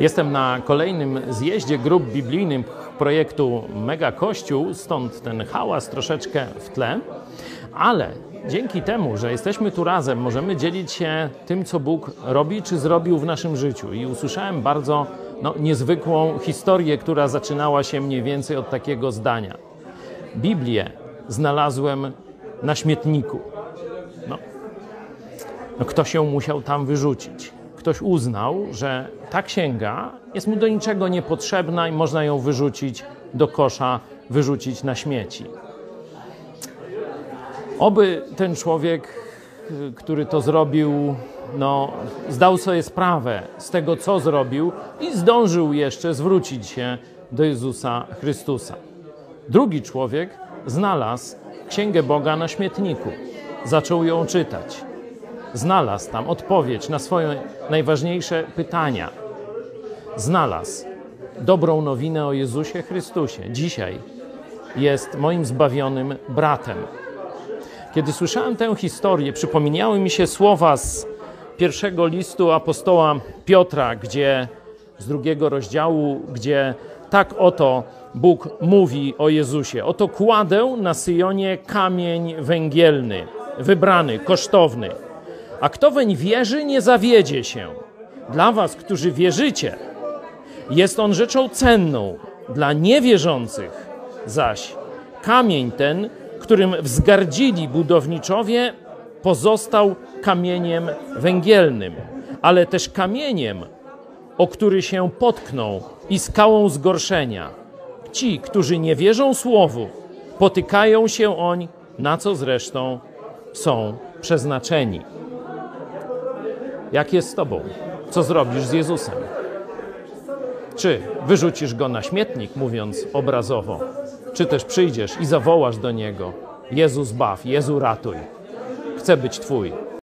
Jestem na kolejnym zjeździe grup biblijnych projektu Mega Kościół, stąd ten hałas troszeczkę w tle, ale dzięki temu, że jesteśmy tu razem, możemy dzielić się tym, co Bóg robi czy zrobił w naszym życiu. I usłyszałem bardzo no, niezwykłą historię, która zaczynała się mniej więcej od takiego zdania. Biblię znalazłem na śmietniku. No, no ktoś ją musiał tam wyrzucić. Ktoś uznał, że ta księga jest mu do niczego niepotrzebna i można ją wyrzucić do kosza, wyrzucić na śmieci. Oby ten człowiek, który to zrobił, no, zdał sobie sprawę z tego, co zrobił i zdążył jeszcze zwrócić się do Jezusa Chrystusa. Drugi człowiek znalazł Księgę Boga na śmietniku, zaczął ją czytać. Znalazł tam odpowiedź na swoje najważniejsze pytania. Znalazł dobrą nowinę o Jezusie Chrystusie. Dzisiaj jest moim zbawionym bratem. Kiedy słyszałem tę historię, przypomniały mi się słowa z pierwszego listu apostoła Piotra, gdzie z drugiego rozdziału, gdzie tak oto Bóg mówi o Jezusie. Oto kładę na Syjonie kamień węgielny, wybrany, kosztowny. A kto weń wierzy, nie zawiedzie się. Dla was, którzy wierzycie, jest on rzeczą cenną. Dla niewierzących zaś kamień ten, którym wzgardzili budowniczowie, pozostał kamieniem węgielnym, ale też kamieniem, o który się potkną i skałą zgorszenia. Ci, którzy nie wierzą słowu, potykają się oń, na co zresztą są przeznaczeni. Jak jest z Tobą? Co zrobisz z Jezusem? Czy wyrzucisz go na śmietnik, mówiąc obrazowo, czy też przyjdziesz i zawołasz do niego: Jezus baw, Jezu ratuj, chcę być Twój.